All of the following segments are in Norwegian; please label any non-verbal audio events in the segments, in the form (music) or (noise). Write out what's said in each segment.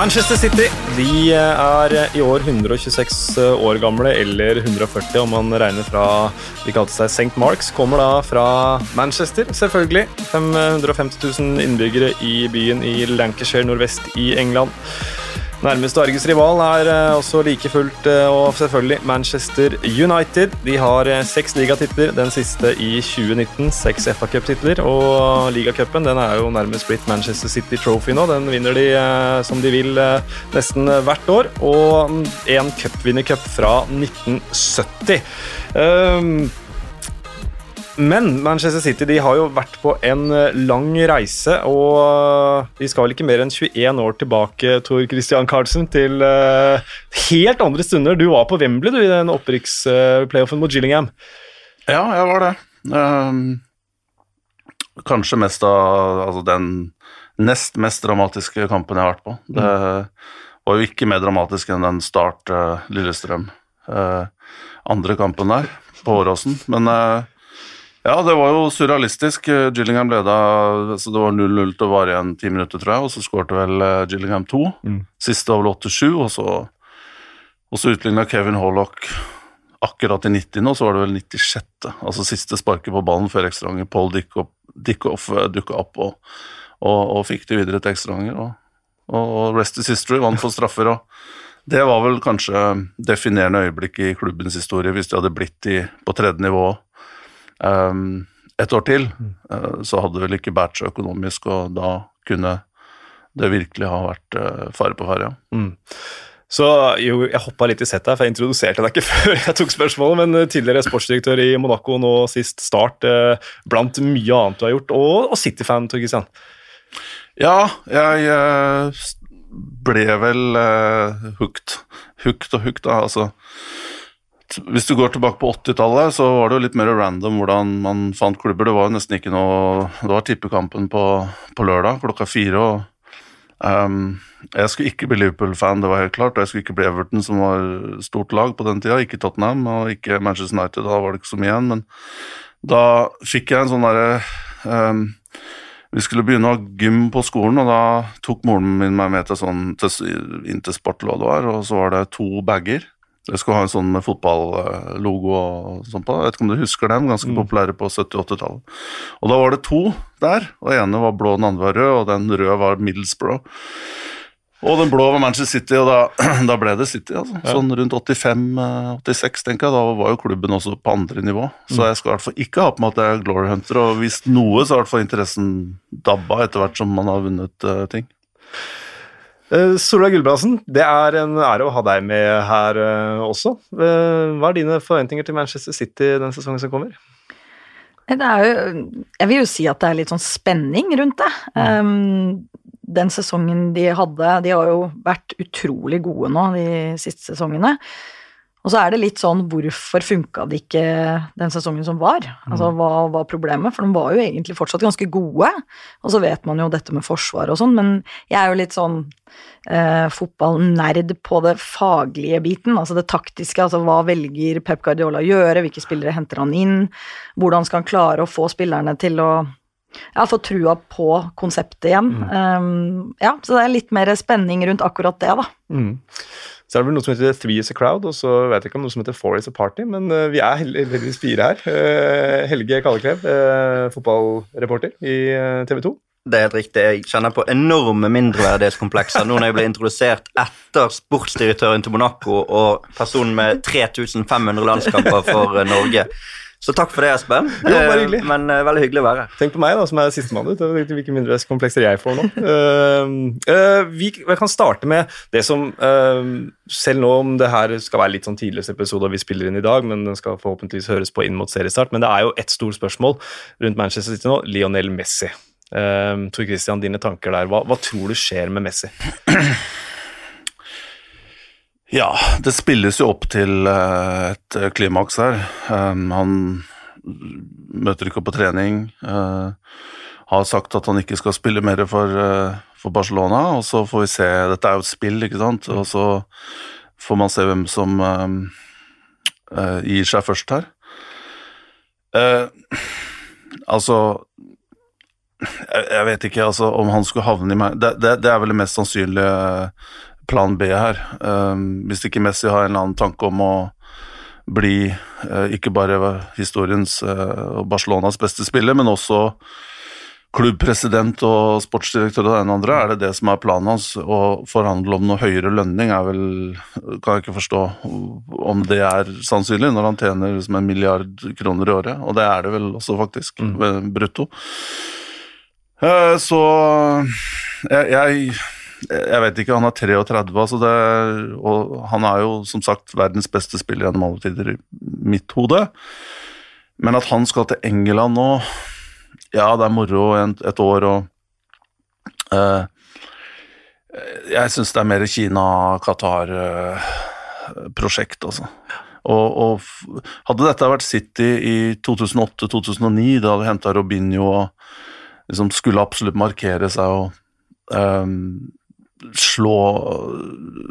Manchester City de er i år 126 år gamle, eller 140 om man regner fra de kalte seg St. Marks. Kommer da fra Manchester, selvfølgelig. 550 000 innbyggere i byen i Lancashire nordvest i England. Nærmeste Argus rival er eh, også like fullt eh, og selvfølgelig Manchester United. De har eh, seks ligatitler, den siste i 2019. Seks FA Cup-titler. Og ligacupen er jo nærmest blitt Manchester City Trophy nå. Den vinner de som de vil nesten hvert år. Og en cupvinnercup fra 1970. Um, men Manchester City de har jo vært på en eh, lang reise, og eh, de skal vel ikke mer enn 21 år tilbake, Tor Christian Carlsen, til uh, helt andre stunder. Du var på Wembley du, i den opprykksplayoffen mot Gillingham. Ja, jeg var det. Um, kanskje mest av altså, den nest mest dramatiske kampen jeg har vært på. Det var jo ikke mer dramatisk enn den Start uh, Lillestrøm. Uh, andre kampen der, på Åråsen. Men uh, ja, det var jo surrealistisk. Gillingham leda så Det var 0-0 til å vare igjen ti minutter, tror jeg, og så skårte vel eh, Gillingham 2. Mm. Siste var vel 8-7, og så, og så utligna Kevin Hollock akkurat i 90. og så var det vel 96. Altså siste sparket på ballen før ekstraomganger. Paul Dickoff eh, dukka opp og, og, og, fikk de videre til ekstraomganger. Og, og, Rest is history vant for straffer. og Det var vel kanskje definerende øyeblikk i klubbens historie hvis de hadde blitt i, på tredje nivå um, et år til, uh, så hadde det vel ikke båret seg økonomisk, og da kunne det virkelig ha vært uh, fare på. Ja. Mm. Så jo, Jeg hoppa litt i settet, for jeg introduserte deg ikke (laughs) før jeg tok spørsmålet, men eh, tidligere sportsdirektør i Monaco, nå sist Start, blant mye annet du har gjort, og, og City-fan, Tor Christian. Ja, jeg ble vel hooked. Hooked og hooked, da. Altså hvis du går tilbake på 80-tallet, så var det jo litt mer random hvordan man fant klubber. Det var jo nesten ikke noe Det var tippekampen på, på lørdag klokka fire. og um, Jeg skulle ikke bli Liverpool-fan, det var helt klart. Og jeg skulle ikke bli Everton, som var stort lag på den tida. Ikke Tottenham og ikke Manchester United, da var det ikke så mye igjen. Men da fikk jeg en sånn derre um, vi skulle begynne å ha gym på skolen, og da tok moren min meg med til sånn, til, inn til Sportlodvar, og så var det to bager jeg skulle ha en sånn med fotballogo og sånn på. Jeg vet ikke om du husker den, ganske mm. populære på 70-80-tallet. Og da var det to der, og den ene var blå, den andre var rød, og den røde var Middlesbrough. Og den blå var Manchester City, og da, (clears throat) da ble det City. altså. Ja. Sånn rundt 85-86, tenker jeg. Da var jo klubben også på andre nivå. Så mm. jeg skal i hvert fall ikke ha på meg at jeg er Glory Hunter, og hvis noe, så har i hvert fall interessen dabba etter hvert som man har vunnet uh, ting. Uh, Solveig Gulbrandsen, det er en ære å ha deg med her uh, også. Uh, hva er dine forventninger til Manchester City den sesongen som kommer? Det er jo, jeg vil jo si at det er litt sånn spenning rundt det. Mm. den sesongen de hadde De har jo vært utrolig gode nå de siste sesongene. Og så er det litt sånn hvorfor funka det ikke den sesongen som var? Altså mm. hva var problemet? For de var jo egentlig fortsatt ganske gode. Og så vet man jo dette med forsvar og sånn, men jeg er jo litt sånn eh, fotballnerd på det faglige biten, altså det taktiske. Altså hva velger Pep Guardiola å gjøre, hvilke spillere henter han inn? Hvordan skal han klare å få spillerne til å ja, få trua på konseptet igjen. Mm. Um, ja, så det er litt mer spenning rundt akkurat det, da. Mm. Så er det vel noe som heter Three is a Crowd, og så vet jeg ikke om noe som heter Four is a Party, men uh, vi er heldigvis fire her. Uh, Helge Kalleklev, uh, fotballreporter i TV 2. Det er helt riktig. Jeg kjenner på enorme mindreverdighetskomplekser nå når jeg ble introdusert etter sportsdirektøren til Monaco og personen med 3500 landskamper for Norge. Så takk for det, Espen. Jo, bare hyggelig. Eh, men uh, veldig hyggelig å være her. Tenk på meg, da, som er sistemann ut. Hvilke mindre komplekser jeg får nå. Uh, uh, vi, vi, kan starte med det som Selv nå om det her skal være litt sånn tidligste episode vi spiller inn i dag, men den skal forhåpentligvis høres på inn mot seriestart, men det er jo ett stort spørsmål rundt Manchester City nå. Lionel Messi. Tor Christian, dine tanker der. Hva, hva tror du skjer med Messi? Ja, det spilles jo opp til eh, et eh, klimaks her. Um, han møter ikke opp på trening. Uh, har sagt at han ikke skal spille mer for, for, Barcelona, og så får vi se Dette er jo et spill, ikke sant, og så får man se hvem som gir seg først her. altså jeg vet ikke altså, om han skulle havne i meg det, det, det er vel det mest sannsynlige plan B her. Um, hvis ikke Messi har en eller annen tanke om å bli uh, ikke bare historiens uh, og Barcelonas beste spiller, men også klubbpresident og sportsdirektør og det ene andre, er det det som er planen hans? Å forhandle om noe høyere lønning er vel Kan jeg ikke forstå om det er sannsynlig, når han tjener liksom en milliard kroner i året. Og det er det vel også, faktisk, mm. brutto. Eh, så jeg, jeg, jeg vet ikke, han er 33, altså det, og han er jo som sagt verdens beste spiller gjennom alle tider i mitt hode. Men at han skal til England nå ja, det er moro et, år, og uh, Jeg syns det er mer Kina-Qatar-prosjekt, altså. Og, og, hadde dette vært City i 2008-2009, da hadde henta Robinho og liksom skulle absolutt markere seg og um, slå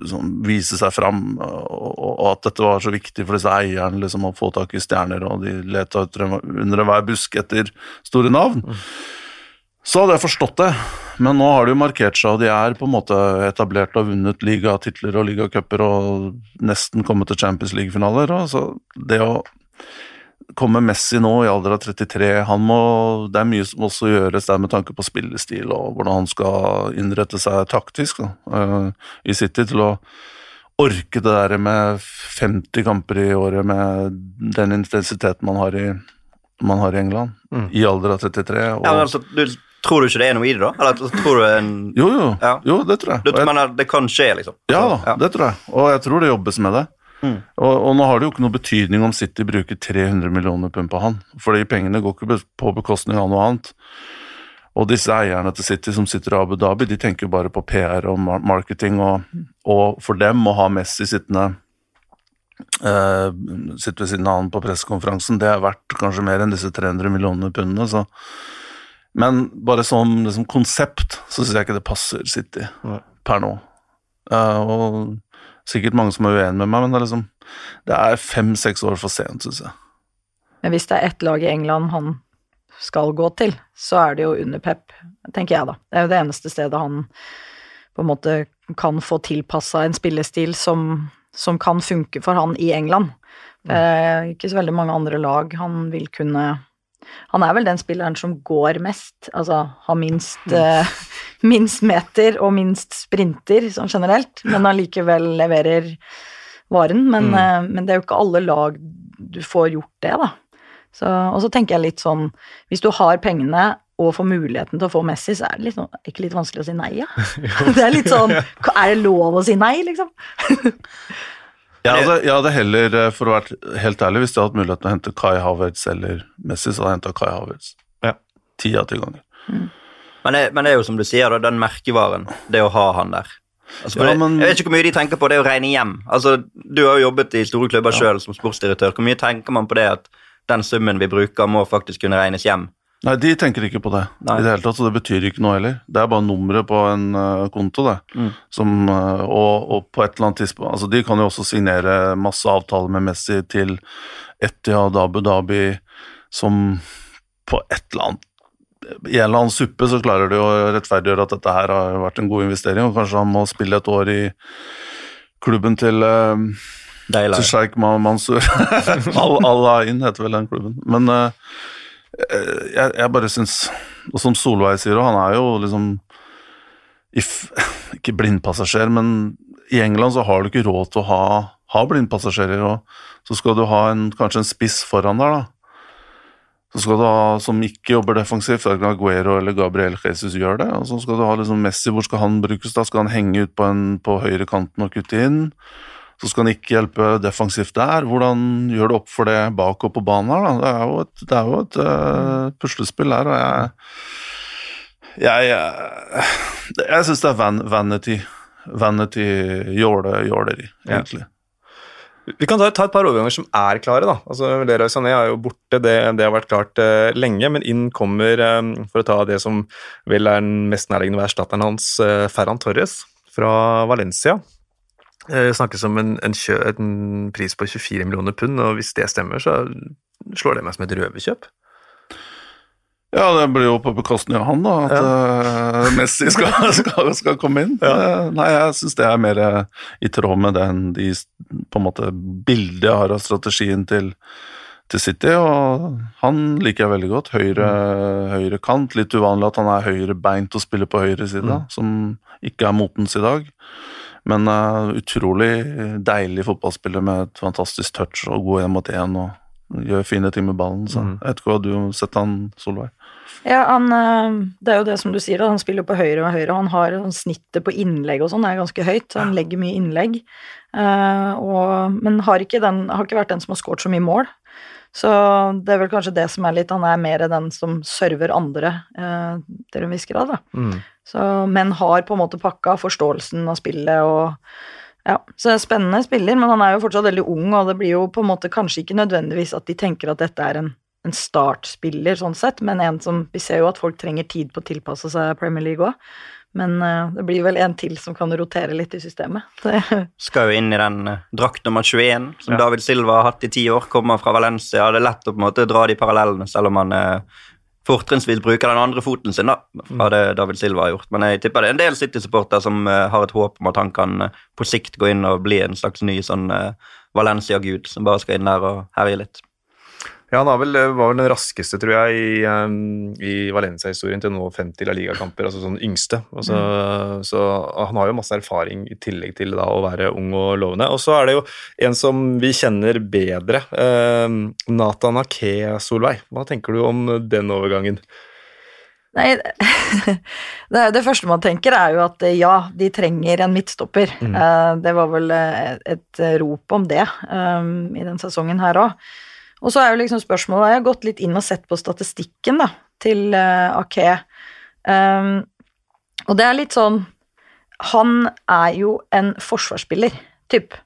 sånn, Vise seg fram, og, og, at dette var så viktig for disse eierne liksom, å få tak i stjerner, og de leta under enhver busk etter store navn. Mm. Så hadde jeg forstått det, men nå har de jo markert seg, og de er på en måte etablert og vunnet ligatitler og ligacuper og nesten kommet til Champions League-finaler. Så det å kommer Messi nå, i alder av 33. Han må, det er mye som også gjøres der med tanke på spillestil og hvordan han skal innrette seg taktisk da, uh, i City til å orke det der med 50 kamper i året med den intensiteten man har i, man har i England, mm. i alder av 33. Og, ja, men altså, du, tror du ikke det er noe i det, da? Eller tror du en Jo, jo, ja. jo det tror jeg. Du, mener, det kan skje, liksom? Ja, da, ja, det tror jeg. Og jeg tror det jobbes med det. Mm. Og, og, nå har det jo ikke noe betydning om City bruker 300 millioner pund på han, for de pengene går ikke på bekostning av noe annet. Og disse eierne til City som sitter i Abu Dhabi, de tenker bare på PR og marketing, og, og for dem å ha Messi sittende uh, sitte ved siden av han på pressekonferansen, det er verdt kanskje mer enn disse 300 millionene pundene. så men bare som liksom, konsept så syns jeg ikke det passer City per nå. Uh, og Sikkert mange som er uenig med meg, men det er liksom Det er fem-seks år for sent, syns jeg. Men hvis det er ett lag i England han skal gå til, så er det jo under Pep, tenker jeg da. Det er jo det eneste stedet han på en måte kan få tilpassa en spillestil som, som, kan funke for han i England. Det er ikke så veldig mange andre lag han vil kunne Han er vel den spilleren som går mest, altså har minst mm. uh, (laughs) minst meter og minst sprinter sånn generelt, men allikevel leverer varen. Men, mm. uh, men, det er jo ikke alle lag du får gjort det, da. Så, og så tenker jeg litt sånn Hvis du har pengene og får muligheten til å få Messi, så er det litt, sånn, ikke litt vanskelig å si nei, ja? (laughs) (laughs) det er litt sånn Er det lov å si nei, liksom? Jeg hadde, jeg hadde, heller, eh, for å være helt ærlig, hvis jeg hadde hatt muligheten til å hente Kai Havertz eller Messi, så hadde jeg henta Kai Havertz. Ja. Ti av ti ganger. Mm. Men det, men det, er jo som du sier, da, den merkevaren, det å ha han der. Altså, ja, men, jeg vet ikke hvor mye de tenker på det å regne hjem. Altså, Du har jo jobbet i store klubber ja. sjøl som sportsdirektør. Hvor mye tenker man på det at den summen vi bruker, må faktisk kunne regnes hjem? Nei, de tenker ikke på det Nei. i det hele tatt, så det betyr ikke noe heller. Det er bare nummeret på en uh, konto, det. Mm. Som, uh, og, og, på et eller annet tidspunkt Altså, de kan jo også signere masse avtaler med Messi til Etiad Abu Dhabi som på et eller annet i en eller annen suppe så klarer de å rettferdiggjøre at dette her har vært en god investering, og kanskje han må spille et år i klubben til uh, til Sheikh Mansour. (laughs) Al-Ain heter vel den klubben. Men uh, jeg, jeg, bare syns Og som Solveig sier, og han er jo liksom if, (laughs) Ikke blindpassasjer, men i England så har du ikke råd til å ha, ha blindpassasjerer, og så skal du ha en, kanskje en spiss foran der, da så skal du ha som ikke jobber defensivt, verken Aguero eller Gabriel Jesus gjør det. Og så skal du ha liksom Messi, hvor skal han brukes da? Skal han henge ut på, en, på høyre kanten og kutte inn? Så skal han ikke hjelpe defensivt der. Hvordan gjør du opp for det bak og på banen her, da? Det er jo et, er jo et uh, puslespill her, og jeg Jeg, jeg, jeg syns det er van, vanity. Vanity jåleri, egentlig. Ja. Vi kan ta, et par overganger som er klare. da. Altså, Leroy Sané er jo borte, det, det har vært klart uh, lenge. Men inn kommer, um, for å ta det som vel er den mest nærliggende erstatteren hans, uh, Ferran Torres fra Valencia. Det snakkes om en, en, kjø, en, pris på 24 millioner pund, og hvis det stemmer, så slår det meg som et røverkjøp. Ja, det blir jo på bekostning av han, da, at eh, Messi skal, (laughs) skal, skal komme inn. Eh, nei, jeg syns det er mer eh, i tråd med den de på en måte bildet jeg har av strategien til, til City, og han liker jeg veldig godt. Høyre, høyre kant. Litt uvanlig at han er høyrebeint og spiller på høyre side, som ikke er motens i dag. Men uh, utrolig deilig fotballspiller med et fantastisk touch og god én mot én. og Gjør fine ting med ballen. Så. Jeg vet ikke hva du har sett han, Solveig? Ja, han, eh, Det er jo det som du sier, han spiller på høyre og høyre. Han har sånn snittet på innlegg og sånn er ganske høyt, han legger mye innlegg. Eh, og, men har ikke, den, har ikke vært den som har skåret så mye mål. Så det er vel kanskje det som er litt Han er mer den som server andre eh, til en viss grad, da. Mm. Så, men har på en måte pakka forståelsen av spillet og ja, så det er spennende spiller, men han er jo fortsatt veldig ung, og det blir jo på en måte kanskje ikke nødvendigvis at de tenker at dette er en, en startspiller sånn sett, men en som Vi ser jo at folk trenger tid på å tilpasse seg Premier League òg, men uh, det blir vel en til som kan rotere litt i systemet. (laughs) Det, Skal jo inn i den uh, drakt nummer 21 som Ja. David Silva har hatt i ti år. Kommer fra Valencia. Det er lett å på en måte dra de parallellene, selv om han eh, fortrinnsvis bruker den andre foten sin, da, fra det David Silva har gjort. Men jeg tipper det er en del City-supporter som uh, har et håp om at han kan uh, på sikt gå inn og bli en slags ny sånn uh, Valencia-gud som bare skal inn der og herje litt. Ja, han har vel, var vel den raskeste, tror jeg, i, i Valencia-historien til nå 50 La Liga-kamper, altså sånn yngste. Altså, Så han har jo masse erfaring i tillegg til da å være ung og lovende. Og så er det jo en som vi kjenner bedre, eh, Nathan Ake Solveig. Hva tenker du om den overgangen? Nei, (laughs) det, det første man tenker er jo at eh, ja, de trenger en midtstopper. Mm. Eh, det var vel et, et rop om det um, i den sesongen her òg. Og så er jo liksom spørsmålet Jeg har gått litt inn og sett på statistikken da, til uh, Ake. Um, og det er litt sånn Han er jo en forsvarsspiller, typ.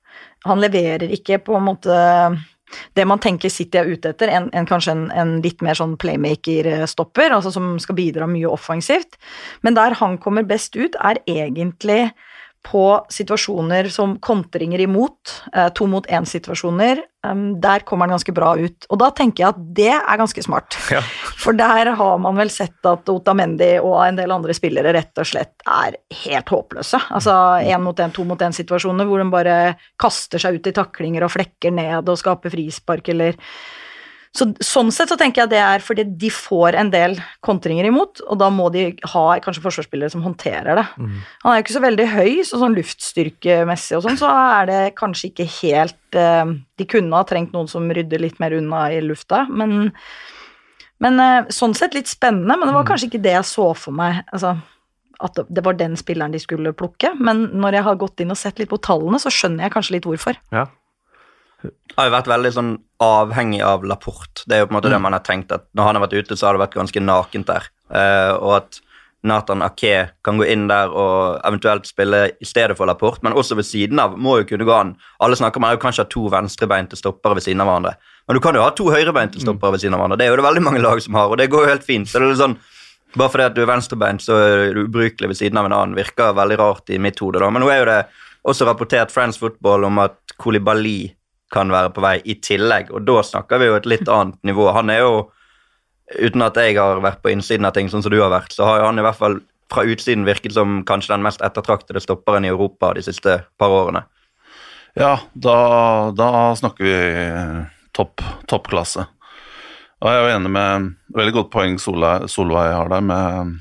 Han leverer ikke på en måte det man tenker City er ute etter, en, en, kanskje en, en litt mer sånn playmaker-stopper, altså som skal bidra mye offensivt. Men der han kommer best ut, er egentlig på situasjoner som kontringer imot, eh, to mot én-situasjoner. Der kommer han ganske bra ut. Og da tenker jeg at det er ganske smart. (laughs) Ja. For der har man vel sett at Otamendi og en del andre spillere rett og slett er helt håpløse. Altså én mot én, to mot én-situasjoner hvor de bare kaster seg ut i taklinger og flekker ned og skaper frispark eller så, sånn sett så tenker jeg det er fordi de får en del kontringer imot, og da må de ha kanskje forsvarsspillere som håndterer det. Han er jo ikke så veldig høy, så sånn luftstyrkemessig og sånn, så er det kanskje ikke helt eh, De kunne ha trengt noen som rydder litt mer unna i lufta, men, men eh, sånn sett litt spennende, men det var kanskje ikke det jeg så for meg. altså at det- det var den spilleren de skulle plukke, men når jeg har gått inn og sett litt på tallene, så skjønner jeg kanskje litt hvorfor. Ja. Har jo vært veldig sånn avhengig av Laporte. Det er jo på en måte det man har tenkt at når han har vært ute, så har det vært ganske nakent der. Uh, og at Nathan Ake kan gå inn der og eventuelt spille i stedet for Laporte, men også ved siden av må jo kunne gå an. Alle snakker om at man kanskje har to venstrebeinte stoppere ved siden av hverandre. Men du kan jo ha to høyrebeinte stoppere ved siden av hverandre. Det er jo det veldig mange lag som har, og det går jo helt fint. Så det er litt sånn, bare fordi at du er venstrebeint, så er du ubrukelig ved siden av en annen. Virker veldig rart i mitt hode, da. Men nå er jo det også rapportert Friends Football om at Kolibali kan være på vei i tillegg, og da snakker vi jo et litt annet nivå. Han er jo, uten at jeg har vært på innsiden av ting sånn som du har vært, så har han i hvert fall fra utsiden virket som kanskje den mest ettertraktede stopperen i Europa de siste par årene. Ja, da, da snakker vi topp, toppklasse. Og jeg er jo enig med Veldig godt poeng Solveig, Solveig har der, med,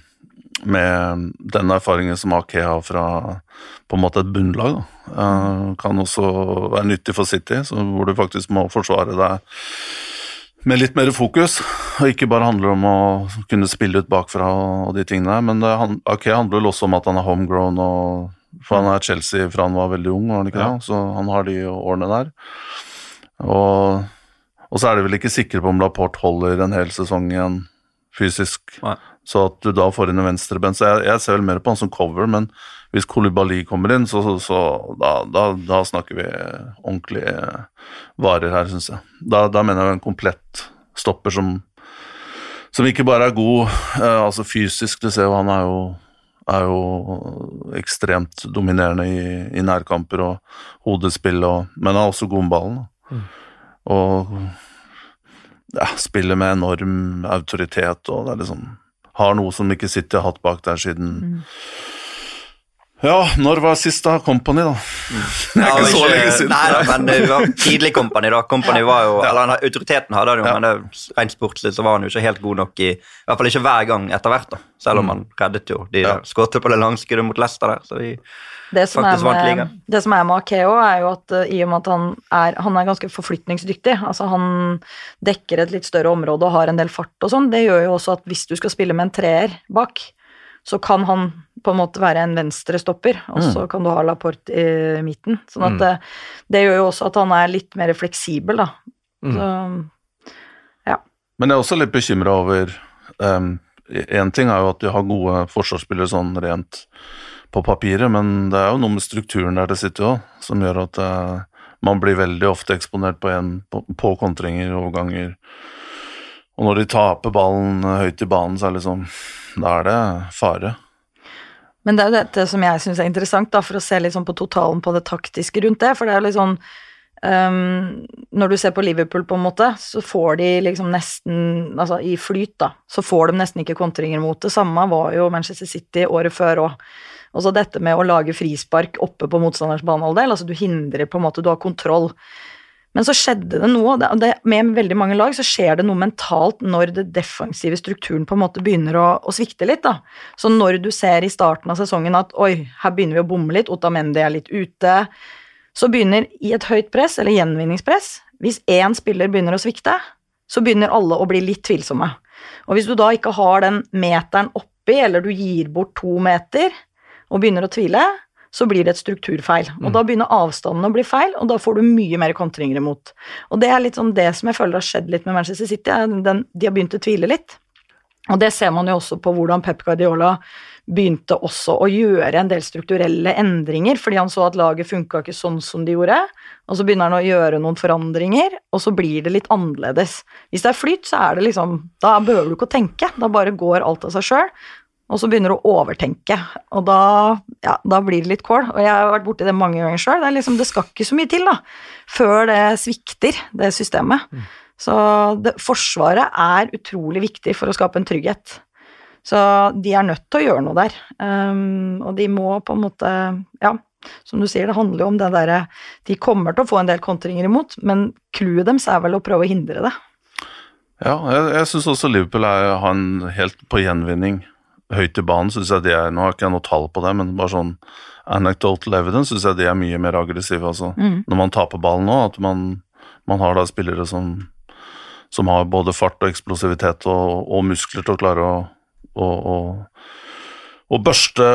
med den erfaringen som AK har fra på en måte et bunnlag. Da. Eh, kan også være nyttig for City, så hvor du faktisk må forsvare deg med litt mer fokus, og ikke bare handler om å kunne spille ut bakfra og de tingene der. Men det, AK handler vel også om at han er homegrown, og, for han er Chelsea fra han var veldig ung, var han ikke Ja. det? Så han har de årene der. Og, og så er de vel ikke sikre på om Laporte holder en hel sesong igjen fysisk, Nei. Så at du da får inn en venstreben. Så jeg, jeg ser vel mer på han som cover, men hvis Kolibali kommer inn, så, så, så da, da, da snakker vi ordentlige varer her, syns jeg. Da, da mener jeg en komplett stopper som, som ikke bare er god eh, altså fysisk, du ser jo han er jo er jo ekstremt dominerende i, i nærkamper og hodespill, og, men han er også god med ballen. Mm. Og ja, spiller med enorm autoritet, og det er liksom Har noe som ikke City har hatt bak der siden Ja, når var siste? Company, da. Det er Ja, ikke så lenge siden. Nei, da, men det var tidlig Company, da. Company var jo, eller Autoriteten hadde han jo, Ja. men det, rent sportslig så var han jo ikke helt god nok i I hvert fall ikke hver gang etter hvert, da. Selv om han reddet jo de Mm. Ja. skåret på det langskuddet mot Leicester der. Så de, Det som, er Faktisk vant ligaen. det som er med Akeo, er jo at eh, i og med at han er, han er ganske forflytningsdyktig, altså han dekker et litt større område og har en del fart og sånn, det gjør jo også at hvis du skal spille med en treer bak, så kan han på en måte være en venstre stopper, og så kan du ha Laporte i midten. Sånn at det, det gjør jo også at han er litt mer fleksibel, da. Så, ja. Men jeg er også litt bekymra over Én ting er jo at de har gode forsvarsspillere sånn rent på papiret, men det er jo noe med strukturen der det sitter òg, som gjør at uh, man blir veldig ofte eksponert på, en, på, på kontringer, overganger. Og når de taper ballen eh, høyt i banen, så er det liksom Da er det fare. Men det er jo dette som jeg syns er interessant, da, for å se litt sånn på totalen på det taktiske rundt det. For det er jo litt sånn um, Når du ser på Liverpool, på en måte, så får de liksom nesten Altså i flyt, da, så får de nesten ikke kontringer mot det. Samme var jo Manchester City året før òg. Og så dette med å lage frispark oppe på motstanders banehalvdel, altså du hindrer på en måte, du har kontroll. Men så skjedde det noe, og det, med veldig mange lag så skjer det noe mentalt når det defensive strukturen på en måte begynner å, å svikte litt. da. Så når du ser i starten av sesongen at oi, her begynner vi å bomme litt, Otamendi er litt ute, så begynner i et høyt press, eller gjenvinningspress, hvis én spiller begynner å svikte, så begynner alle å bli litt tvilsomme. Og hvis du da ikke har den meteren oppi, eller du gir bort to meter og begynner å tvile, så blir det et strukturfeil. Og da begynner avstanden å bli feil, og da får du mye mer kontringer imot. Og det er litt sånn det som jeg føler har skjedd litt med Manchester City, den, de har begynt å tvile litt. Og det ser man jo også på hvordan Pep Guardiola begynte også å gjøre en del strukturelle endringer, fordi han så at laget funka ikke sånn som de gjorde, og så begynner han å gjøre noen forandringer, og så blir det litt annerledes. Hvis det er flyt, så er det liksom Da behøver du ikke å tenke, da bare går alt av seg sjøl. Og så begynner du å overtenke, og da, ja, da blir det litt kål. Og jeg har vært borti det mange ganger sjøl. Det, liksom, det skal ikke så mye til da, før det svikter, det systemet. Så det, Forsvaret er utrolig viktig for å skape en trygghet. Så de er nødt til å gjøre noe der. Um, og de må på en måte Ja, som du sier, det handler jo om det derre De kommer til å få en del kontringer imot, men clouet deres er vel å prøve å hindre det. Ja, jeg, jeg syns også Liverpool er han helt på gjenvinning høyt i banen. Synes jeg de er, Nå har ikke jeg noe tall på det, men bare sånn anecdotal evidence syns jeg de er mye mer aggressive. Altså. Når man taper ballen nå, at man, man har da spillere som, som har både fart og eksplosivitet og, og muskler til å klare å, å, å, å børste,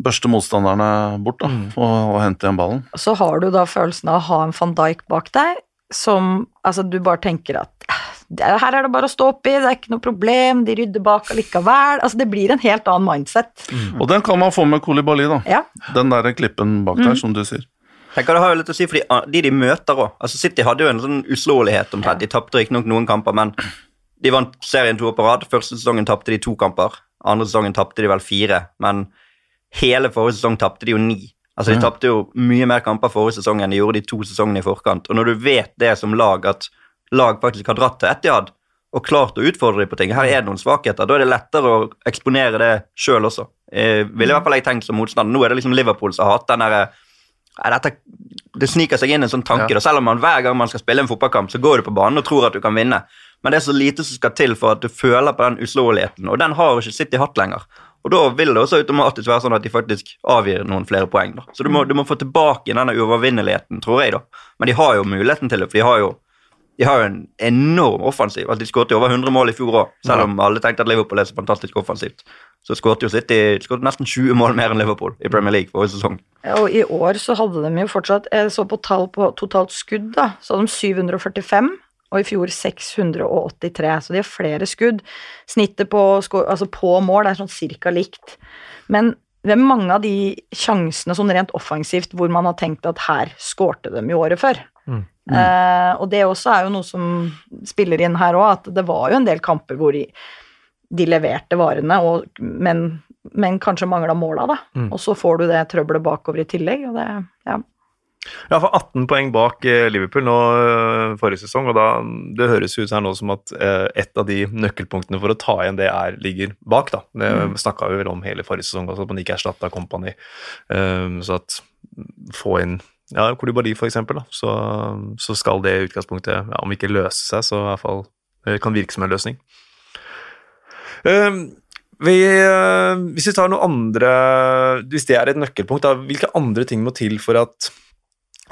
børste motstanderne bort da, og, og hente igjen ballen. Så har du da følelsen av å ha en van Dijk bak deg, som altså du bare tenker at "Ah, det, her er det bare å stå oppi, det er ikke noe problem, de rydder bak allikevel. Altså det blir en helt annen mindset. Og den kan man få med Kolibali, da. Ja. Den der klippen bak der, som du sier. tenker det har jo litt å si for de, de de møter òg. Altså, City hadde jo en sånn uslåelighet omtrent. De tapte riktignok noen kamper, men de vant serien to år på rad. Første sesongen tapte de to kamper. Andre sesongen tapte de vel fire. Men hele forrige sesong tapte de jo ni. Altså, De tapte jo mye mer kamper forrige sesong enn de gjorde de to sesongene i forkant. Og når du vet det som lag, at lag faktisk har dratt til Etihad og klart å utfordre dem på ting, her er det noen svakheter, da er det lettere å eksponere det sjøl også. Eh, ville i hvert fall jeg tenkt som motstander. Nå er det liksom Liverpool som har hatt den derre dette, det sniker seg inn en sånn tanke. da, Selv om man hver gang man skal spille en fotballkamp, så går du på banen og tror at du kan vinne. Men det er så lite som skal til for at du føler på den uslåeligheten, og den har ikke City hatt lenger. Og da vil det også automatisk være sånn at de faktisk avgir noen flere poeng. da. Så du må, du må få tilbake denne uovervinneligheten, tror jeg, da. Men de har jo muligheten til det, for de har jo de har jo en enorm offensiv. Altså, de skåret over 100 mål i fjor òg, selv om alle tenkte at Liverpool er så fantastisk offensivt. Så skåret jo City skåret nesten 20 mål mer enn Liverpool i Premier League forrige sesong. Ja, Og i år så hadde de jo fortsatt Jeg så på tall på totalt skudd, da. Så hadde de 745, og i fjor 683. Så de har flere skudd. Snittet på, altså på mål er sånn cirka likt. Men det er mange av de sjansene sånn rent offensivt hvor man har tenkt at her skårte de jo året før. Eh, og det også er jo noe som spiller inn her òg, at det var jo en del kamper hvor de, de leverte varene, og, men, men kanskje mangla måla, da. Og så får du det trøbbelet bakover i tillegg, og det Ja. Ja, for 18 poeng bak eh, Liverpool nå eh, forrige sesong, og da, det høres ut her nå som at eh, et av de nøkkelpunktene for å ta igjen det er, ligger bak. da. Det mm. snakka vi vel om hele forrige sesong også, at man ikke erstatta Company. Um, så at få inn ja, Kolibali eksempel, så, så skal det i utgangspunktet, ja, om ikke løse seg, så i hvert fall kan virke som en løsning. Uh, vi, hvis vi tar noe andre Hvis det er et nøkkelpunkt, da, hvilke andre ting må til for at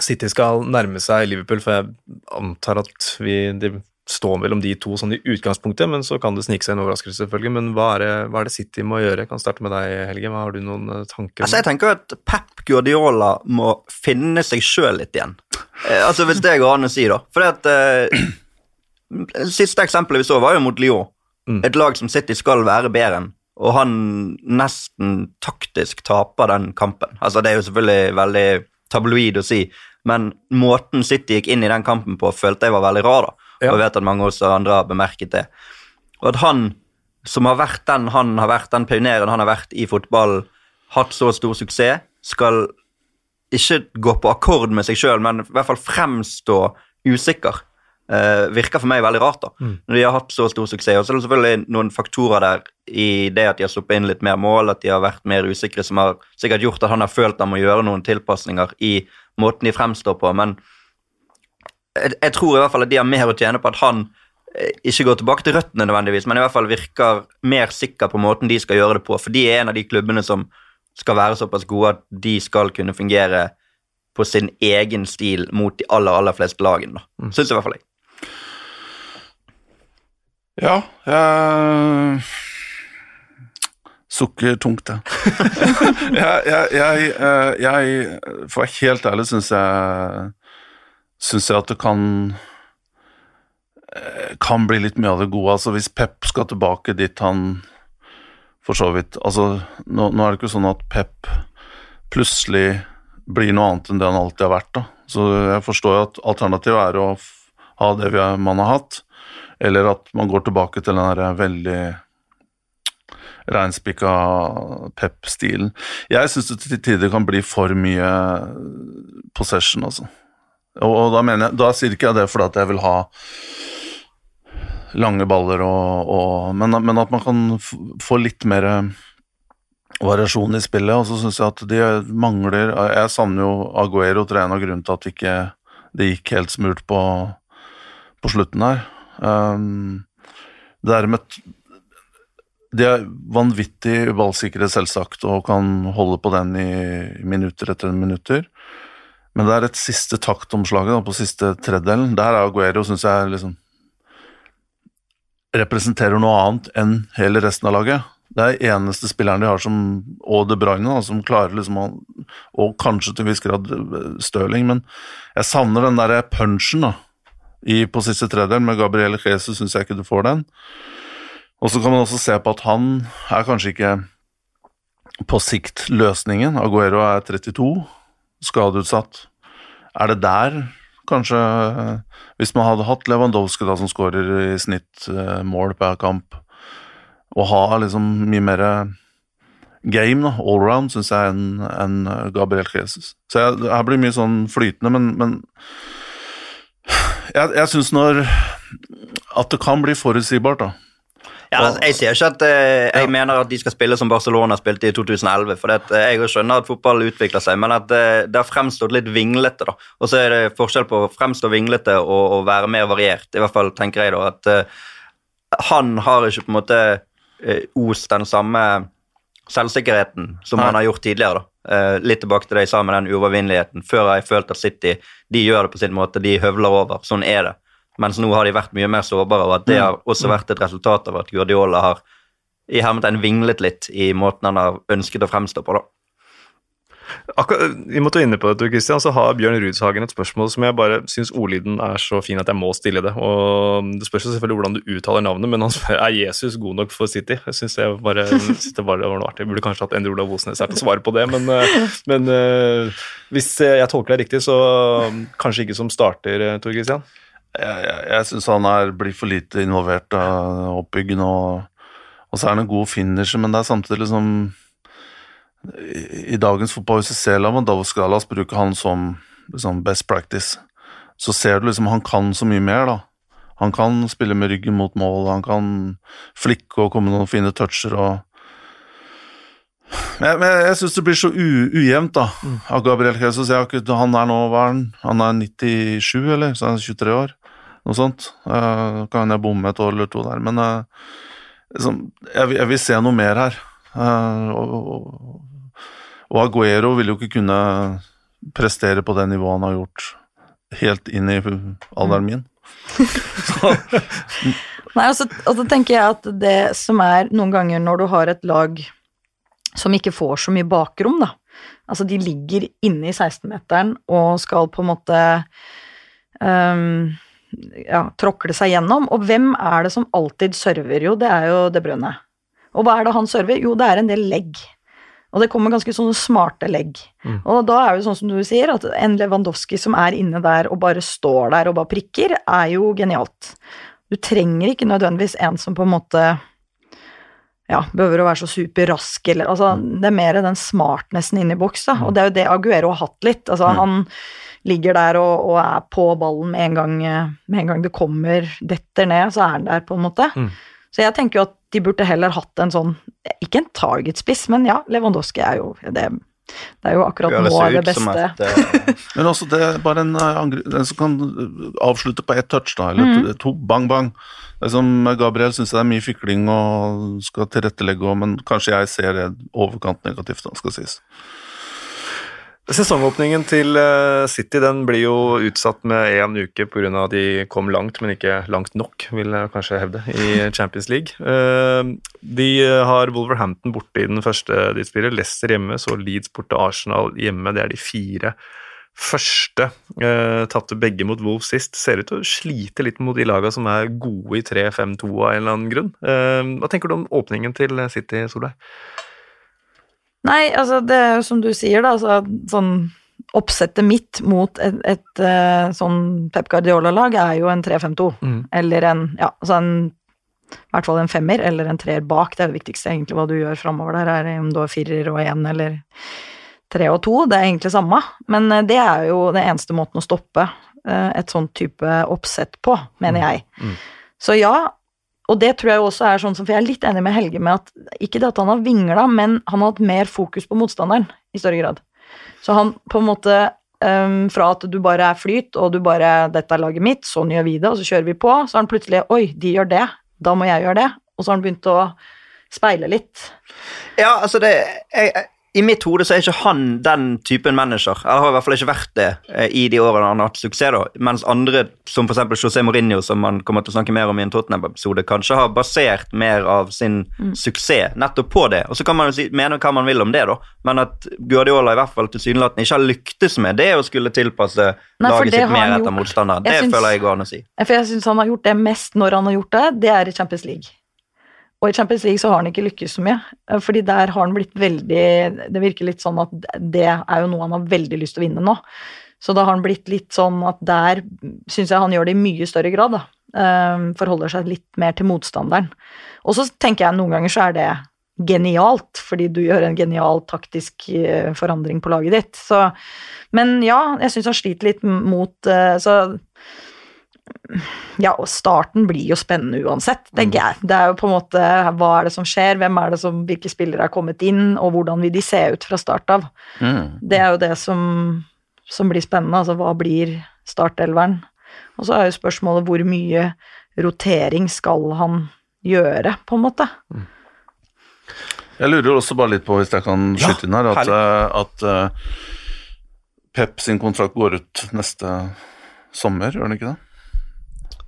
City skal nærme seg Liverpool, for jeg antar at vi, det står mellom de to sånn i utgangspunktet, men så kan det snike seg en overraskelse, selvfølgelig. Men hva er, det, hva er, det, City må gjøre? Jeg kan starte med deg, Helge. Hva Har du noen eh, tanker? Altså, jeg tenker at Pep Guardiola må finne seg sjøl litt igjen. Eh, altså, Hvis det går an å si, da. For det at eh, (clears throat) Siste eksempelet vi så, var jo mot Lyon. Mm. Et lag som City skal være bedre enn. Og han nesten taktisk taper den kampen. Altså, Det er jo selvfølgelig veldig tabloid å si, men måten City gikk inn i den kampen på, følte jeg var veldig rar. da. Og jeg vet at mange også andre har bemerket det. Og at han som har vært den han har vært, den pioneren han har vært i fotball, hatt så stor suksess, skal ikke gå på akkord med seg sjøl, men i hvert fall fremstå usikker. Uh, virker for meg veldig rart, da, mm. når de har hatt så stor suksess. Og så er det selvfølgelig noen faktorer der i det at de har sluppet inn litt mer mål, at de har vært mer usikre, som har sikkert gjort at han har følt han må gjøre noen tilpasninger i måten de fremstår på, men jeg, tror i hvert fall at de har mer å tjene på at han eh, ikke går tilbake til røttene nødvendigvis, men i hvert fall virker mer sikker på måten de skal gjøre det på, for de er en av de klubbene som skal være såpass gode at de skal kunne fungere på sin egen stil mot de aller, aller fleste lagene. Mm. Syns i hvert fall jeg. Ja, jeg sukker tungt, det. (laughs) jeg, jeg, jeg, eh, jeg, For å være helt ærlig, syns jeg Syns jeg at det kan eh, Kan bli litt mye av det gode. Altså Hvis Pep skal tilbake dit han for så vidt Altså, nå, nå er det ikke sånn at Pep plutselig blir noe annet enn det han alltid har vært. da. Så jeg forstår jo at alternativet er å ha det vi, man har hatt, eller at man går tilbake til den der veldig reinspikka pep-stilen. Jeg syns det til tider kan bli for mye possession, altså. Og, og da, mener jeg, da sier ikke jeg det fordi at jeg vil ha lange baller og, og men, men, at man kan få litt mer variasjon i spillet. Og så syns jeg at de mangler Jeg savner jo Aguero, er en av grunnen til at ikke det gikk helt smurt på, på slutten her. Um, det er med de er vanvittig ballsikre, selvsagt, og kan holde på den i minutter etter minutter. Men det er et siste taktomslaget på siste tredjedelen. Der er Aguero, syns jeg, liksom representerer noe annet enn hele resten av laget. Det er eneste spilleren de har som Og De Bruyne, da, som klarer liksom å Og kanskje til en viss grad Stirling, men jeg savner den derre punchen da, i, på siste tredjedel. Med Gabriel Jesus syns jeg ikke du får den. Og så kan man også se på at han er kanskje ikke på sikt løsningen. Aguero er 32, skadeutsatt. Er det der kanskje Hvis man hadde hatt Lewandowski da, som skårer i snitt eh, mål per kamp, og ha liksom mye mer game, da, allround, syns jeg, enn en Gabriel Jesus. Så jeg, her blir mye sånn flytende, men, men jeg, jeg syns når At det kan bli forutsigbart, da. Ja, altså, jeg sier ikke at eh, jeg ja. mener at de skal spille som Barcelona spilte i 2011. For det, eh, jeg skjønner at fotball utvikler seg, men at eh, det har fremstått litt vinglete. da. Og så er det forskjell på å fremstå vinglete og, og, være mer variert. I hvert fall tenker jeg da at han har ikke på en måte ost den samme selvsikkerheten som Nei. han har gjort tidligere. da. Litt tilbake til det jeg sa med den uovervinneligheten. Før har jeg følt at City de gjør det på sin måte, de høvler over. Sånn er det. Mens nå har de vært mye mer sårbare, og at det har også vært et resultat av at Guardiola har i hermetegn vinglet litt i måten han har ønsket å fremstå på. da. Akkurat, vi måtte inne på det, Christian, så har Bjørn Rudshagen et spørsmål som jeg bare syns ordlyden er så fin at jeg må stille det. og Det spørs selvfølgelig hvordan du uttaler navnet, men han spør er Jesus god nok for City. Jeg syns det, bare, det var noe artig. Jeg burde kanskje hatt Endre Olav Osnes her til å svare på det, men, eh, men eh, hvis jeg tolker deg riktig, så kanskje ikke som starter, Tor Christian? Jeg, jeg, jeg syns han er, blir for lite involvert av oppbyggende, og, og, så er han en god finisher, men det er samtidig liksom I, i dagens fotball, hvis du ser Lavandowski, la oss bruke han som liksom best practice, så ser du liksom han kan så mye mer, da. Han kan spille med ryggen mot mål, han kan flikke og komme med noen fine toucher og Men, men jeg syns det blir så u, ujevnt, da, av Gabriel Jesus. Jeg har ikke, han er nå, hva er han? Han er 97, eller? Så han er 23 år? Noe sånt. Uh, kan jeg bomme et år eller to der, men uh, liksom, jeg, jeg vil se noe mer her. Uh, og, og, Aguero vil jo ikke kunne prestere på det nivået han har gjort helt inn i alderen min. (laughs) (laughs) Nei, og så, og så tenker jeg at det som er noen ganger når du har et lag som ikke får så mye bakrom, da. Altså, de ligger inne i 16-meteren og skal på en måte ehm, ja, tråkle seg gjennom. Og hvem er det som alltid server? Jo, det er jo De Bruyne. Og hva er det han server? Jo, det er en del legg. Og det kommer ganske sånne smarte legg. Og da er det sånn som du sier, at en Lewandowski som er inne der og bare står der og bare prikker, er jo genialt. Du trenger ikke nødvendigvis en som på en måte ja, behøver å være så superrask, eller altså Det er mer den smartnessen inne i boks, da. Og det er jo det Aguero har hatt litt. Altså, han ligger der og, og er på ballen med en gang eh, Med en gang det kommer, detter ned, så er han der, på en måte. Mm. Så jeg tenker jo at de burde heller hatt en sånn Ikke en targetspiss, men ja, Lewandowski er jo det, det er jo akkurat nå er det beste. et eh, (laughs) Men også det er bare en, eh, en som kan avslutte på ett touch, da, eller to, to bang, bang. Det er som Gabriel syns det er mye fikling og skal tilrettelegge, men kanskje jeg ser det overkant negativt, da, skal sies. Sesongåpningen til eh, City den blir jo utsatt med én uke pga. at de kom langt, men ikke langt nok, vil jeg kanskje hevde, i (laughs) Champions League. Eh, De har Wolverhampton borte i den første de spiller, Leicester hjemme, så Leeds borte, Arsenal hjemme. Det er de fire første. Eh, Tapte begge mot Wolves sist. Ser ut til å slite litt mot de lagene som er gode i 3-5-2 av en eller annen grunn. Eh, Hva tenker du om åpningen til City, Solveig? Nei, altså det er jo som du sier, da, altså sånn Oppsettet mitt mot et, et eh, sånn Pep Guardiola-lag er jo en 3-5-2, Mm. eller en ja, altså en i hvert fall en femmer, eller en treer bak. Det er det viktigste, egentlig, hva du gjør framover der, er om du har firer og én eller tre og to. Det er egentlig samme, men eh, det er jo den eneste måten å stoppe eh, et sånt type oppsett på, mener jeg. Mm. Så ja, og det tror jeg også er sånn som For jeg er litt enig med Helge med at ikke det at han har vingla, men han har hatt mer fokus på motstanderen i større grad. Så han på en måte um, Fra at du bare er flyt, og du bare 'Dette er laget mitt, sånn gjør vi det', og så kjører vi på, så har han plutselig 'Oi, de gjør det, da må jeg gjøre det', og så har han begynt å speile litt. Ja, altså det jeg, jeg- I mitt hode så er ikke han den typen manager. Eller har i hvert fall ikke vært det eh, i de årene han har hatt suksess. da. Mens andre, som f.eks. José Mourinho, som man kommer til å snakke mer om i en Tottenham-episode, kanskje har basert mer av sin suksess nettopp på det. Og så kan man jo si, mene hva man vil om det, da, men at Guardiola i hvert fall tilsynelatende ikke har lyktes med det å skulle tilpasse Nei, laget sitt mer etter motstanderen, motstander. Det syns- føler jeg går an å si. For jeg syns han har gjort det mest når han har gjort det, det er i Champions League. Og i Champions League så har han ikke lykkes så mye, eh, fordi der har han blitt veldig Det virker litt sånn at det er jo noe han har veldig lyst til å vinne nå. Så da har han blitt litt sånn at der syns jeg han gjør det i mye større grad, da. Eh, Forholder seg litt mer til motstanderen. Og så tenker jeg noen ganger så er det genialt, fordi du gjør en genial taktisk eh, forandring på laget ditt. Så, men ja, jeg syns han sliter litt mot Så ja, og starten blir jo spennende uansett, tenker jeg. Det er jo på en måte hva er det som skjer, hvem er det som, hvilke spillere er kommet inn, og hvordan vil de se ut fra start av. Det er jo det som, som blir spennende, altså hva blir startelveren? Og så er jo spørsmålet hvor mye rotering skal han gjøre, på en måte. Jeg lurer også bare litt på, hvis jeg kan Ja, inn her, at, eh, at uh, Pep sin kontrakt går ut neste sommer, gjør den ikke det?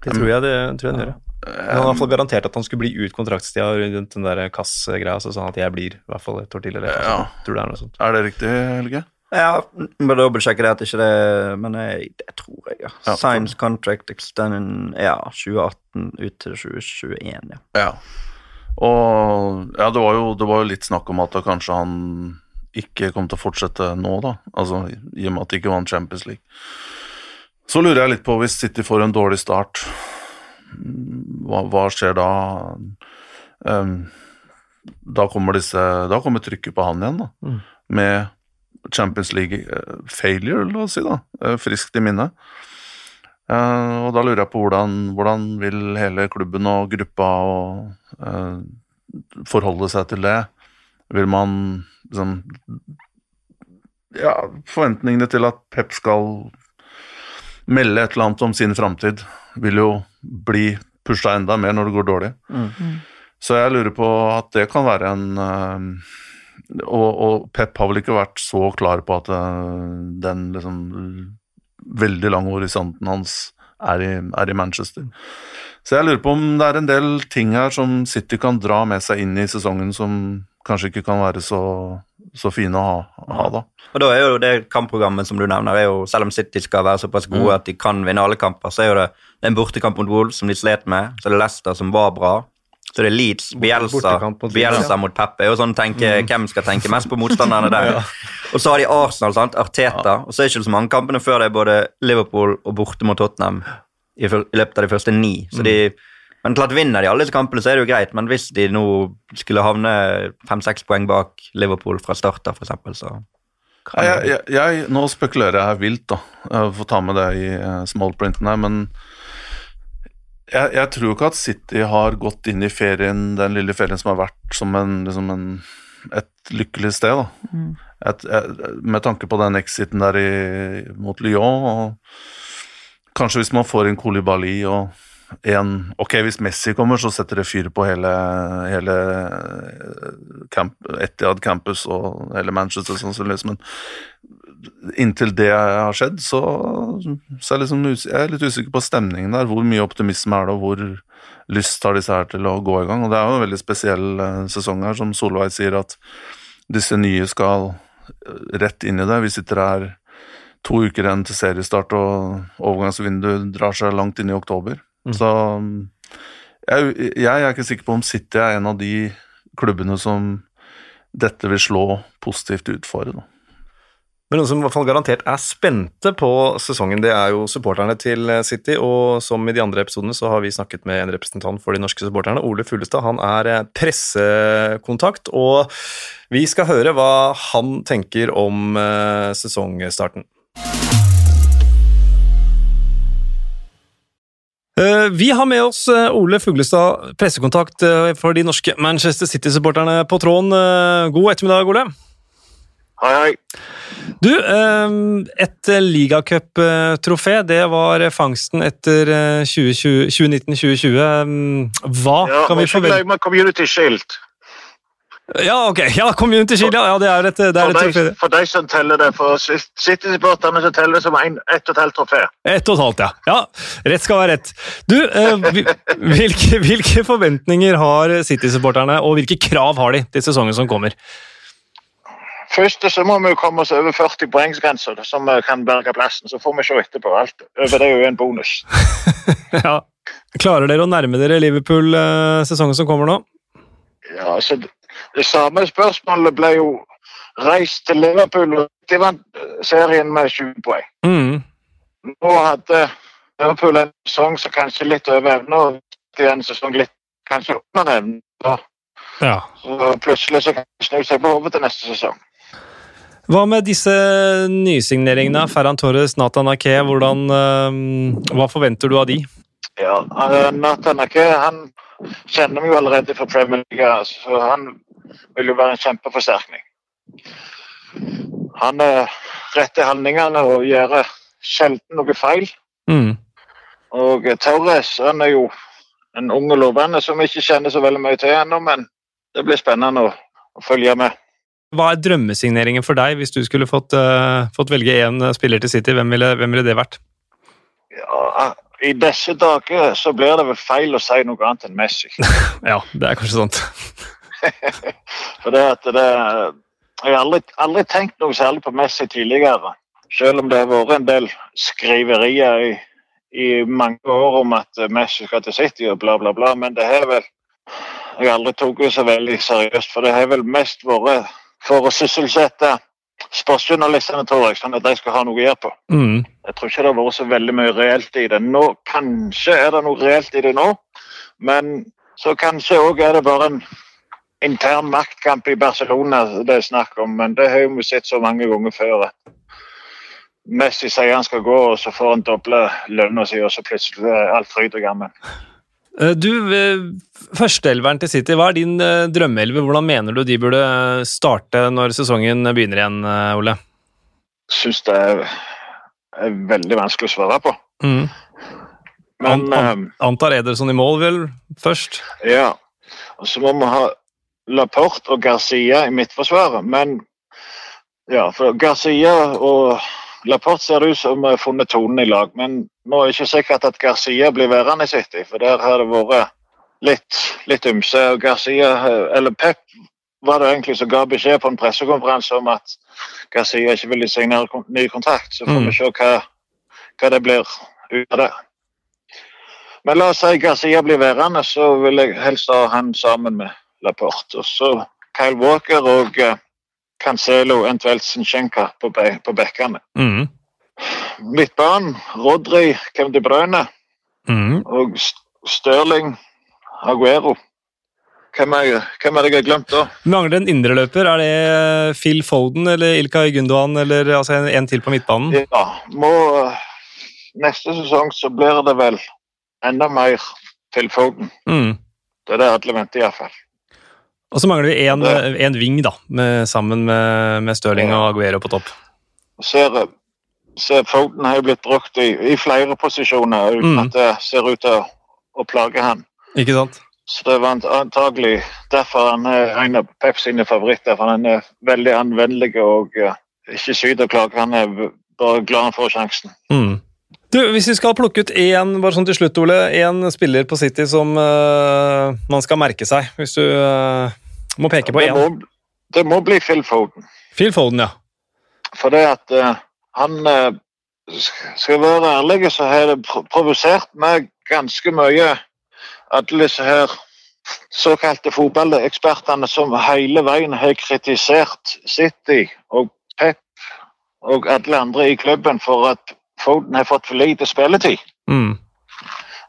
Det tror jeg det tror jeg den gjør. ja. Men Han har i hvert fall garantert at han skulle bli ut kontraktstida rundt den der Kass-greia, så sa at jeg blir i hvert fall et år til. Eller, Ja. tror det er noe sånt. Er det riktig, Helge? Ja, må dobbeltsjekke det at ikke det Men jeg, det tror jeg, ja. Ja, for- Science contract extended Ja, 2018 ut til 2021, ja. Ja. Og ja, det var, jo, det var jo litt snakk om at da kanskje han ikke kom til å fortsette nå, da. Altså i og med at det ikke vant Champions League. Så lurer jeg litt på, hvis City får en dårlig start, hva, hva skjer da? Um, da kommer disse Da kommer trykket på han igjen, da. Mm. Med Champions League-failure, la oss si, da. eh, Friskt i minne. Uh, og da lurer jeg på hvordan, hvordan vil hele klubben og gruppa og, uh, forholde seg til det? Vil man liksom Ja, forventningene til at Pep skal melde et eller annet om sin framtid, vil jo bli pusha enda mer når det går dårlig. Så jeg lurer på at det kan være en eh, og, og Pep har vel ikke vært så klar på at eh, den liksom veldig lange horisonten hans er i, er i Manchester. Så jeg lurer på om det er en del ting her som City kan dra med seg inn i sesongen som kanskje ikke kan være så, så fine å ha, ha da. Og da er jo det kampprogrammet som du nevner, er jo, selv om City skal være såpass gode at de kan vinne alle kamper, så er jo det, det er en bortekamp mot Wolves som de slet med, så er det Leicester som var bra. Så det er Leeds, Bielsa, mot Bielsa mot Peppe. Er jo sånn tenke, Hvem skal tenke mest på motstanderne (laughs) der? Og så har de Arsenal, sant? Arteta. Og så er det ikke så mange kampene før det er både Liverpool og borte mot Tottenham i, i løpet av de første ni. Så de, men klart Vinner de alle disse kampene, så er det jo greit, men hvis de nå skulle havne fem-seks poeng bak Liverpool fra start av, eksempel, så Ja, jeg, jeg, jeg, nå spekulerer jeg vilt, da. Jeg får ta med det i uh, smallprinten her, men jeg, jeg tror ikke at City har gått inn i ferien, den lille ferien som har vært, som en, liksom en, et lykkelig sted. da. Et, et, med tanke på den exiten der i, mot Lyon, og kanskje hvis man får inn Kolibali og en Ok, hvis Messi kommer, så setter det fyr på hele, hele camp, Etihad campus og hele Manchester, sannsynligvis, men inntil det har skjedd, så, så er jeg, liksom, jeg er litt usikker på stemningen der. Hvor mye optimisme er det, og hvor lyst har disse her til å gå i gang? Og det er jo en veldig spesiell eh, sesong her, som Solveig sier, at disse nye skal eh, rett inn i det. Vi sitter her to uker igjen til seriestart, og overgangsvinduet drar seg langt inn i oktober. Så jeg, jeg er ikke sikker på om City er en av de klubbene som dette vil slå positivt ut for. Da. Men noen som i hvert fall garantert er spente på sesongen, det er jo supporterne til City. Og som i de andre episodene så har vi snakket med en representant for de norske supporterne. Ole Fuglestad han er eh, pressekontakt, og vi skal høre hva han tenker om eh, sesongstarten. Vi har med oss eh, Ole Fuglestad, pressekontakt eh, for de norske Manchester City-supporterne på tråden. Eh, God ettermiddag, Ole. Hei, hei. Du, eh, et ligacuptrofé, det var fangsten etter eh, 2020 2019-2020. Eh, Hva Ja, kan vi ikke glem Community Shield. Ja, ok. Ja, Community Shield, ja, ja, det er et, det er For et de, for de som teller det. For City-supporterne som teller det som en, ett og et halvt trofé. Ett og et halvt, ja. ja. Rett skal være rett. Du, eh, (laughs) hvilke, hvilke forventninger har City-supporterne, og hvilke krav har de til sesongen som kommer? Først så må vi komme oss over 40 poengsgrenser, som kan berge plassen. Så får vi se etterpå. Alt over det er jo en bonus. (laughs) Ja. Klarer dere å nærme dere Liverpool eh, sesongen som kommer nå? Ja, så det, samme spørsmålet ble jo reist til Liverpool, og de vant eh, serien med 20 poeng. Mm. Nå hadde Liverpool en sesong som kanskje litt over evne, og en sesong litt kanskje under evne. Ja. Så plutselig så kan de snu seg på hodet til neste sesong. Hva med disse nysigneringene? Ferran Torres, Nathan Ake, hvordan, eh, hva forventer du av de? Ja, eh, Nathan Ake han kjenner vi jo allerede fra Premier League, så han vil jo være en kjempeforsterkning. Han er rett i handlingene og gjør sjelden noe feil. Mm. Og Torres han er jo en ung og lovende som vi ikke kjenner så veldig mye til ennå, men det blir spennende å, å følge med. Hva er drømmesigneringen for deg hvis du skulle fått, uh, fått velge én spiller til City? Hvem ville, hvem ville det vært? Ja, I disse dager så blir det vel feil å si noe annet enn Messi. (laughs) Ja, det er kanskje sant. For det at det Jeg har aldri, aldri tenkt noe særlig på Messi tidligere. Selv om det har vært en del skriverier i, i mange år om at Messi skal til City og bla, bla, bla. Men det har vel Jeg har aldri tatt det så veldig seriøst, for det har vel mest vært for å sysselsette sportsjournalistene, tror jeg, sånn at de skal ha noe å gjøre på. Mm. Jeg tror ikke det har vært så veldig mye reelt i det nå. Kanskje er det noe reelt i det nå, men så kanskje òg er det bare en intern maktkamp i Barcelona det er snakk om, men det har vi sett så mange ganger før. Messi sier han skal gå, og så får han doble lønna si, og så plutselig er alt fryd og gammen. Eh, Du, eh, Førsteelveren til City, hva er din eh, drømmeelver? Hvordan mener du de burde starte når sesongen begynner igjen, Ole? Syns det er, er veldig vanskelig å svare på. Mm. Men An- an- Antar Ederson i mål, vel, først? ja. Og så må vi ha Laporte og Garcia i midtforsvaret. Men ja, for Garcia og Laporte ser det ut som har funnet tonen i lag. Men nå er det ikke sikkert at Garcia blir værende i City, for der har det vært litt, litt ymse. Og Garcia, eller Pep var det egentlig som ga beskjed på en pressekonferanse om at Garcia ikke ville signere ny kontrakt. Så får Mm. vi se hva, hva det blir ut av det. Men la oss si Garcia blir værende, så vil jeg helst ha han sammen med Laporte. Og så Kyle Walker og eh, Cancelo, eventuelt Zinchenka på, be på bekkene. Mm. Midtbanen, Rodri, Kevin De Bruyne Mm. og Stirling, Aguero. Hvem er, hvem er det jeg har glemt da? Mangler en indreløper. Er det Phil Foden eller Ilkay Gundogan eller altså en, en til på midtbanen? Ja, må eh, Neste sesong så blir det vel enda mer til Foden. Mm. Det er det alle venter iallfall. Og så mangler vi en, ving, da, med, sammen med, med Stirling og Aguero på topp. Ser, ser Foden har jo blitt brukt i, i flere posisjoner uten Mm. at det ser ut til å, å plage han. Ikke sant? Så det var antagelig derfor han er en av Pep sine favoritter. For han er veldig anvendelig og eh, ikke syter og klager. Han er bare glad han får sjansen. Mm. Du, Hvis vi skal plukke ut én bare sånn til slutt, Ole, en spiller på City som uh, man skal merke seg, hvis du uh, må peke på én. det, det må bli Phil Foden. Phil Foden, ja. For det at uh, han Skal jeg være ærlig, så har det provosert meg ganske mye alle disse her såkalte fotballekspertene som hele veien har kritisert City og Pep og alle andre i klubben for at Foden har fått for lite spilletid. Mm.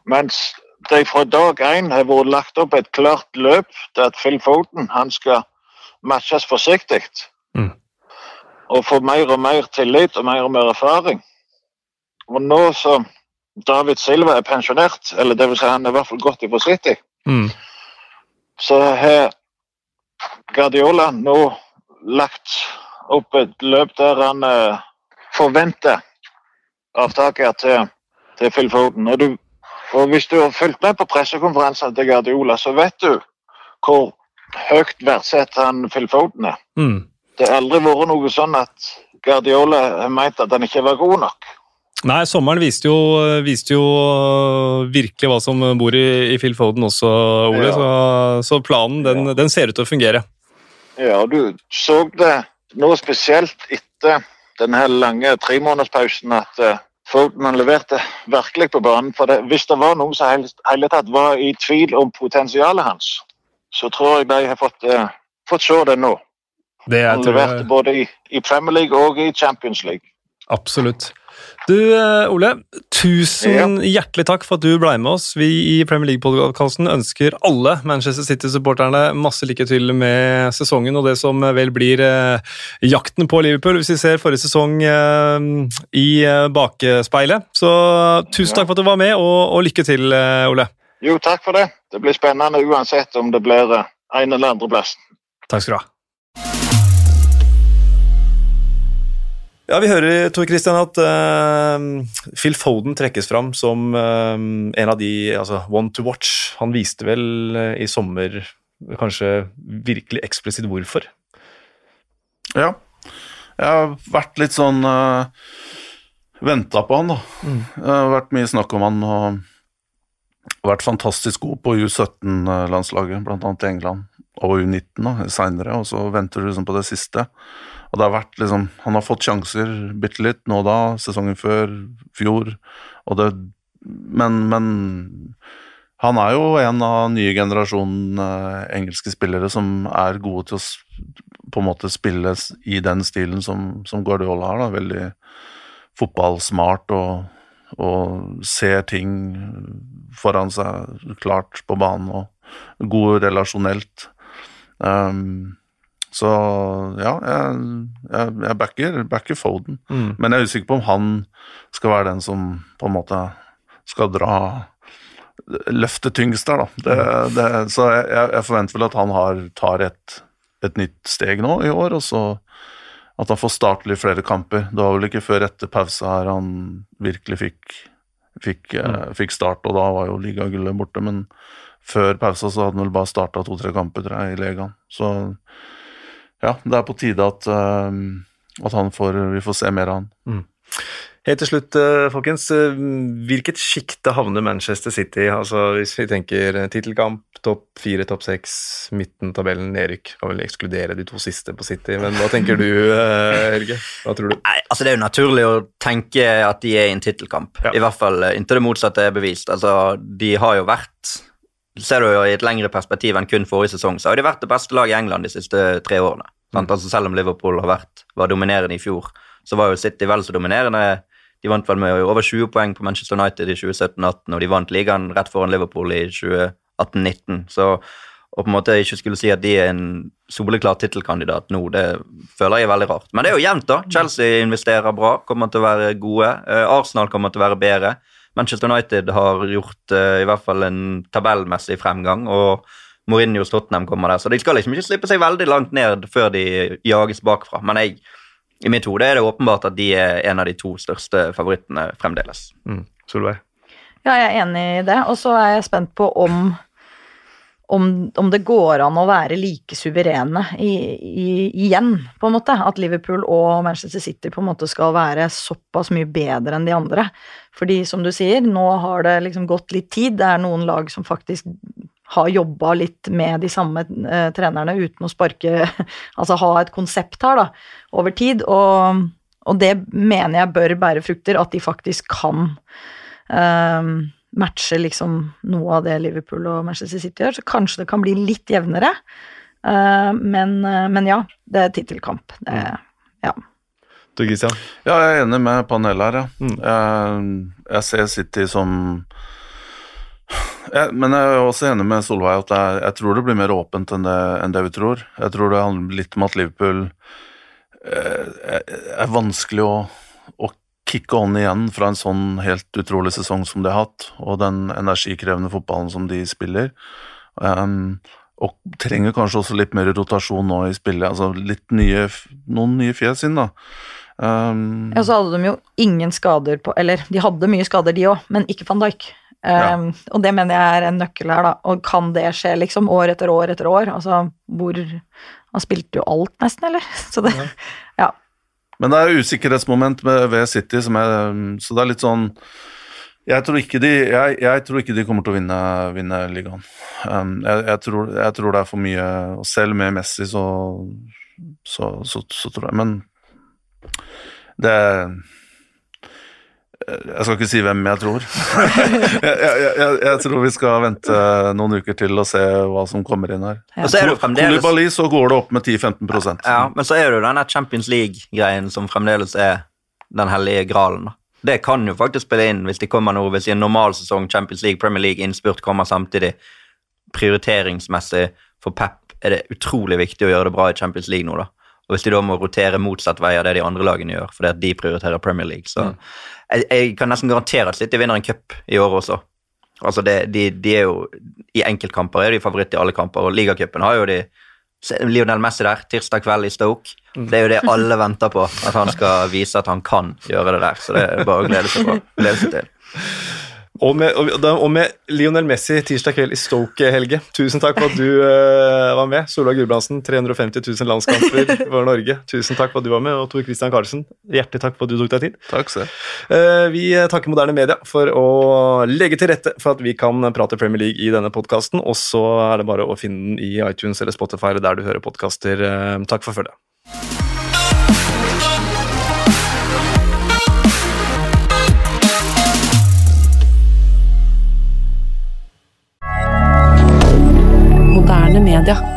Mens det fra dag én har vært lagt opp et klart løp til at Phil Foden han skal matches forsiktig. Mm. Og få mer og mer tillit og mer og mer erfaring. Og nå som David Silva er pensjonert, eller det vil si han er i hvert fall gått i City, Mm. så har Guardiola nå lagt opp et løp der han eh, forventer avtaker til, til Phil Foden. Og, du, og hvis du har fulgt med på pressekonferansen til Guardiola, så vet du hvor høyt verdsatt han Phil Foden er. Mm. Det har aldri vært noe sånn at Guardiola har ment at han ikke var god nok. Nei, sommeren viste jo, viste jo øh, virkelig hva som bor i, i Phil Foden også, Ole. Ja. Så, så planen den, Ja. den ser ut til å fungere. Ja, du så det nå spesielt etter denne lange tremånederspausen at eh, Foden leverte virkelig på banen. For det, hvis det var noen som hele, hele tatt var i tvil om potensialet hans, så tror jeg de har fått, uh, fått se det nå. Det Han leverte jeg, både i, i Premier League og i Champions League. absolutt. Du, øh, Ole, tusen hjertelig takk for at du ble med oss. Vi i Premier League-podkasten ønsker alle Manchester City-supporterne masse lykke til med sesongen og det som vel blir eh, jakten på Liverpool, hvis vi ser forrige sesong eh, i eh, bakspeilet. Så tusen takk for at du var med, og, og lykke til, eh, Ole. Jo, takk for det. Det blir spennende uansett om det blir eh, en eller andre plass. Takk skal du ha. Ja, Vi hører Tor Christian, at uh, Phil Foden trekkes fram som uh, en av de altså, one to watch. Han viste vel uh, i sommer kanskje virkelig eksplisitt hvorfor. Ja. Jeg har vært litt sånn uh, Venta på han, da. Det har vært mye snakk om han og vært fantastisk god på U17-landslaget, blant annet i England, og U19 da, seinere, og så venter du liksom på det siste. Og det har vært liksom Han har fått sjanser bitte litt nå da, sesongen før, fjor, og det Men, men han er jo en av nye generasjonen eh, engelske spillere som er gode til å på en måte spille i den stilen som, som Guardiola har. Da. Veldig fotballsmart og, og ser ting foran seg klart på banen og god relasjonelt. Um, så ja, jeg, jeg, jeg backer, backer Foden. Mm. Men jeg er usikker på om han skal være den som på en måte skal dra løfte tyngst der, da. Det, det, så jeg, jeg forventer vel at han har, tar et, et nytt steg nå i år, og så at han får starte litt flere kamper. Det var vel ikke før etter pause her han virkelig fikk, fikk, eh, fikk start, og da var jo ligagullet borte. Men før pausa så hadde han vel bare starta to-tre kamper, tror jeg, i legaen. Så ja, det er på tide at, eh, at han får, vi får se mer av han. Helt til slutt, eh, folkens. eh, Hvilket sjikte havner Manchester City i? Altså, hvis vi tenker tittelkamp, topp fire, topp seks, midten, tabellen, nedrykk. Kan vel ekskludere de to siste på City, men hva tenker du, Helge? Hva tror du? Nei, altså Det er jo naturlig å tenke at de er i en tittelkamp. Ja. I hvert fall inntil det motsatte er bevist. Altså, De har jo vært Ser du jo i et lengre perspektiv enn kun forrige sesong, så har de vært det beste laget i England de siste tre årene. Sant? Altså Selv om Liverpool har vært, var dominerende i fjor, så var jo City vel så dominerende. De vant vel med over 20 poeng på Manchester United i 2017-18, og de vant ligaen rett foran Liverpool i 2018-19. Så å på en måte ikke skulle si at de er en soleklar tittelkandidat nå, det føler jeg er veldig rart. Men det er jo jevnt, da. Chelsea investerer bra, kommer til å være gode. Eh, Arsenal kommer til å være bedre. Manchester United har gjort eh, i hvert fall en tabellmessig fremgang, og Mourinhos Tottenham kommer der, så de skal liksom ikke slippe seg veldig langt ned før de jages bakfra. Men jeg, i mitt hode er det åpenbart at de er en av de to største favorittene fremdeles. Mm. Solveig? Ja, jeg er enig i det. Og så er jeg spent på om, om, om det går an å være like suverene i, i, igjen, på en måte. At Liverpool og Manchester City på en måte skal være såpass mye bedre enn de andre. Fordi som du sier, nå har det liksom gått litt tid. Det er noen lag som faktisk har jobba litt med de samme eh, trenerne uten å sparke (laughs) Altså ha et konsept her, da, over tid. Og, og det mener jeg bør bære frukter, at de faktisk kan eh, matche liksom noe av det Liverpool og Manchester City gjør. Så kanskje det kan bli litt jevnere. Eh, men, eh, men ja, det er tittelkamp. Det, ja. Du, Christian? Ja, jeg er enig med panelet her, ja. Mm. Jeg, jeg ser City som jeg, Men jeg er også enig med Solveig at jeg, jeg tror det blir mer åpent enn det, enn det vi tror. Jeg tror det handler litt om at Liverpool eh, er, er vanskelig å, å kicke on igjen fra en sånn helt utrolig sesong som de har hatt, og den energikrevende fotballen som de spiller. Um, og trenger kanskje også litt mer rotasjon nå i spillet. altså litt nye, Noen nye fjes inn, da. Um, Ja, så hadde de jo ingen skader på Eller de hadde mye skader, de òg, men ikke van Dijk. Um, Og det mener jeg er en nøkkel her, da. Og kan det skje liksom år etter år etter år? Altså hvor Han spilte jo alt, nesten, eller? (laughs) Så det Ja. Men det er usikkerhetsmoment med, ved City, som er, um, så det er litt sånn jeg tror, ikke de, jeg, jeg tror ikke de kommer til å vinne, vinne ligaen. Um, jeg, tror, jeg tror det er for mye Og selv med Messi, så, så, så, så tror jeg Men det Jeg skal ikke si hvem jeg tror. (laughs) jeg, jeg, jeg, jeg tror vi skal vente noen uker til og se hva som kommer inn her. Ja. Kolibali, så går det opp med 10-15% Ja, men så er det jo denne Champions League-greien som fremdeles er den hellige gralen. Det kan jo faktisk spille inn hvis det kommer noe, hvis i en normal sesong Champions League, Premier League, innspurt kommer samtidig. Prioriteringsmessig for Pep er det utrolig viktig å gjøre det bra i Champions League nå, da. Og hvis de da må rotere motsatt vei av det de andre lagene gjør, fordi at de prioriterer Premier League, så jeg, jeg kan nesten garantere at City vinner en cup i år også. Altså det, de, de er jo I enkeltkamper er de favoritt i alle kamper, og ligacupen har jo de Lionel Messi der, tirsdag kveld i Stoke. Det er jo det alle venter på, at han skal vise at han kan gjøre det der. Så det er bare å glede seg, på, glede seg til. (laughs) Og med, og, og med Lionel Messi tirsdag kveld i Stoke, Helge. Tusen takk for at du uh, var med. Solveig Gulbrandsen, 350 000 landskamper for Norge. Tusen takk for at du var med. Og Tor Christian Karlsen, hjertelig takk for at du tok deg tid. Takk selv. Uh, Vi takker moderne media for å legge til rette for at vi kan prate Premier League i denne podkasten. Og så er det bare å finne den i iTunes eller Spotify eller der du hører podkaster. Takk for følget. moderne media.